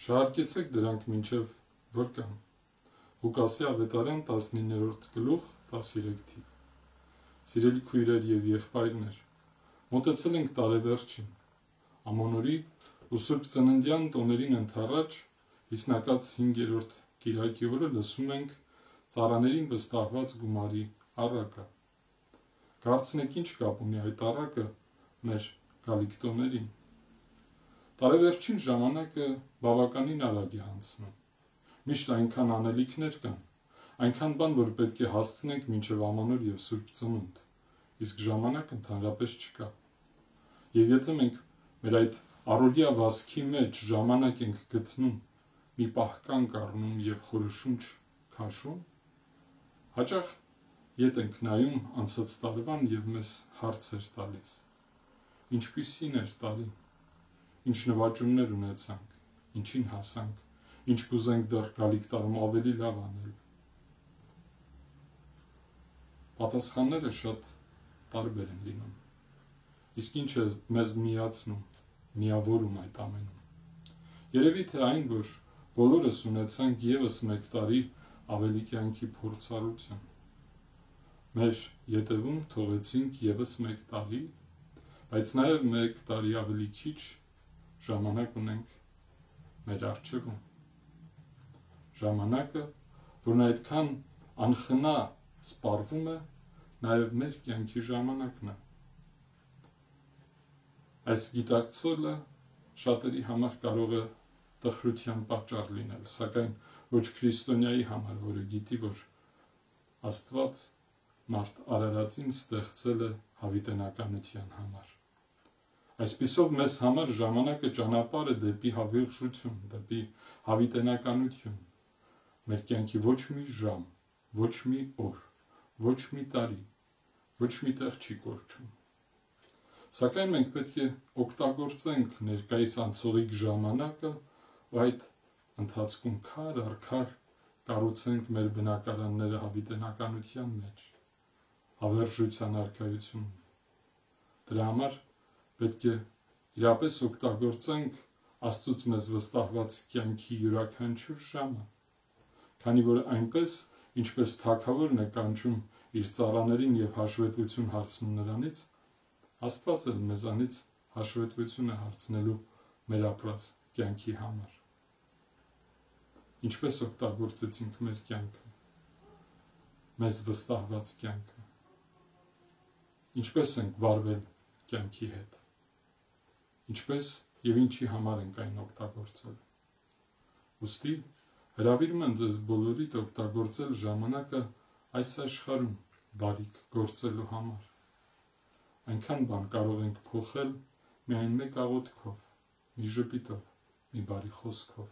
Շահարկեցեք դրանք մինչև որ կամ։ Ղուկասի ավետարան 19-րդ գլուխ 13 թիվ։ Սիրելի քույրեր եւ եղբայրներ, մտածել ենք տարեվերջին։ Ամոնորի ու Սուրբ Ծննդյան տոներին ընթառաջ հիսնակած 5-րդ Կիրակի օրը լսում ենք ծառաներին վստահված գումարի առակը։ Կարծնեք ինչ կապ ունի այդ առակը մեր գալիքտոներին։ Տարեվերջին ժամանակը բավականին արագ է անցնում։ Միշտ այնքան անելիքներ կան, այնքան բան, որ պետք է հասցնենք մինչև ամանոր եւ Սուրբ Ծնունդ։ Իսկ ժամանակ ընդհանրապես չկա։ Եվ եթե մենք մեր այդ առօրյա վասքի մեջ ժամանակ ենք գտնում, մի պահ կան կառնում եւ խորշունչ քաշում, հաճախ ետ ենք նայում անցած տարվան եւ մեզ հարցեր տալիս. Ինչպիսին էր տարին, ինչ նվաճումներ ունեցանք, ինչին հասանք, ինչ կուզենք դեռ գալիք տարում ավելի լավ անել։ Պատասխանները շատ տարբեր են լինում։ Իսկ ինչ է մեզ միացնում, միավորում այդ ամենում։ Երևի թե այն, որ բոլորս ունեցանք եւս մեկ տարի ավելի կյանքի փորձառություն։ Մեր յետևում թողեցինք եւս մեկ տարի բայց նաև մեկ տարի ավելի քիչ ժամանակ ունենք մեր արջևում։ Ժամանակը, որն այդքան անխնա սպառվում է, նաև մեր կյանքի ժամանակն է։ Այս գիտակցելը շատերի համար կարող է տխրության պատճառ լինել, սակայն ոչ քրիստոնյայի համար, որը գիտի, որ Աստված մարդ արարածին ստեղծել է հավիտենականության համար։ Այսպիսով մեզ համար ժամանակը ճանապարհ է դեպի հավերժություն, դեպի հավիտենականություն։ Մեր կյանքի ոչ մի ժամ, ոչ մի օր, ոչ մի տարի, ոչ մի տեղ չի կորչում։ Սակայն մենք պետք է օգտագործենք ներկայիս անցողիկ ժամանակը ու այդ ընթացքում քար առ քար կառուցենք մեր բնակարանները հավիտենականության մեջ, հավերժության արքայություն։ Դրա համար պետք է իրապես օգտագործենք Աստծուց մեզ վստահված կյանքի յուրաքանչյուր ժամը, քանի որ այնպես, ինչպես թակավորն է կանչում իր ծառաներին եւ հաշվետվություն հարցնում նրանից, Աստված էլ մեզանից հաշվետվություն է հարցնելու մեր ապրած կյանքի համար։ Ինչպես օգտագործեցինք մեր կյանքը, մեզ վստահված կյանքը։ Ինչպես ենք վարվել կյանքի հետ ինչպես եւ ինչի համար ենք այն օգտագործել։ Ոստի հրավիրում եմ ձեզ բոլորիդ օգտագործել ժամանակը այս աշխարհում բարիք գործելու համար։ Այնքան բան կարող ենք փոխել միայն մեկ աղոթքով, մի ժպիտով, մի բարի խոսքով։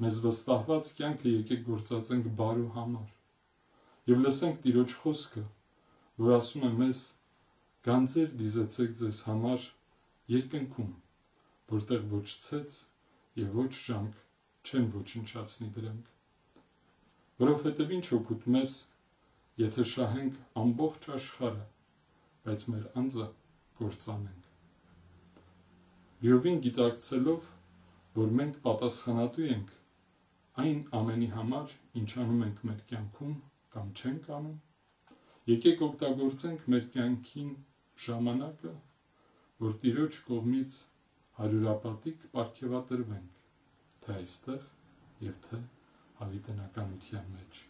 Մեզ վստահված կյանքը եկեք գործածենք բարու համար։ Եվ լսենք Տիրոջ խոսքը, որ ասում է մեզ. «Գանձեր դիզեցեք ձեզ համար երկնքում, որտեղ ոչ ցեց եւ ոչ ժամք չեն ոչնչացնի դրանք։ Որովհետեւ ինչ օգուտ մեզ, եթե շահենք ամբողջ աշխարհը, բայց մեր անձը կործանենք։ Լիովին գիտակցելով, որ մենք պատասխանատու ենք այն ամենի համար, ինչ անում ենք մեր կյանքում կամ չենք անում, եկեք օգտագործենք մեր կյանքին ժամանակը որ Տիրոջ կողմից հարյուրապատիկ ապարգևատրվենք թե այստեղ եւ թե հավիտենականության մեջ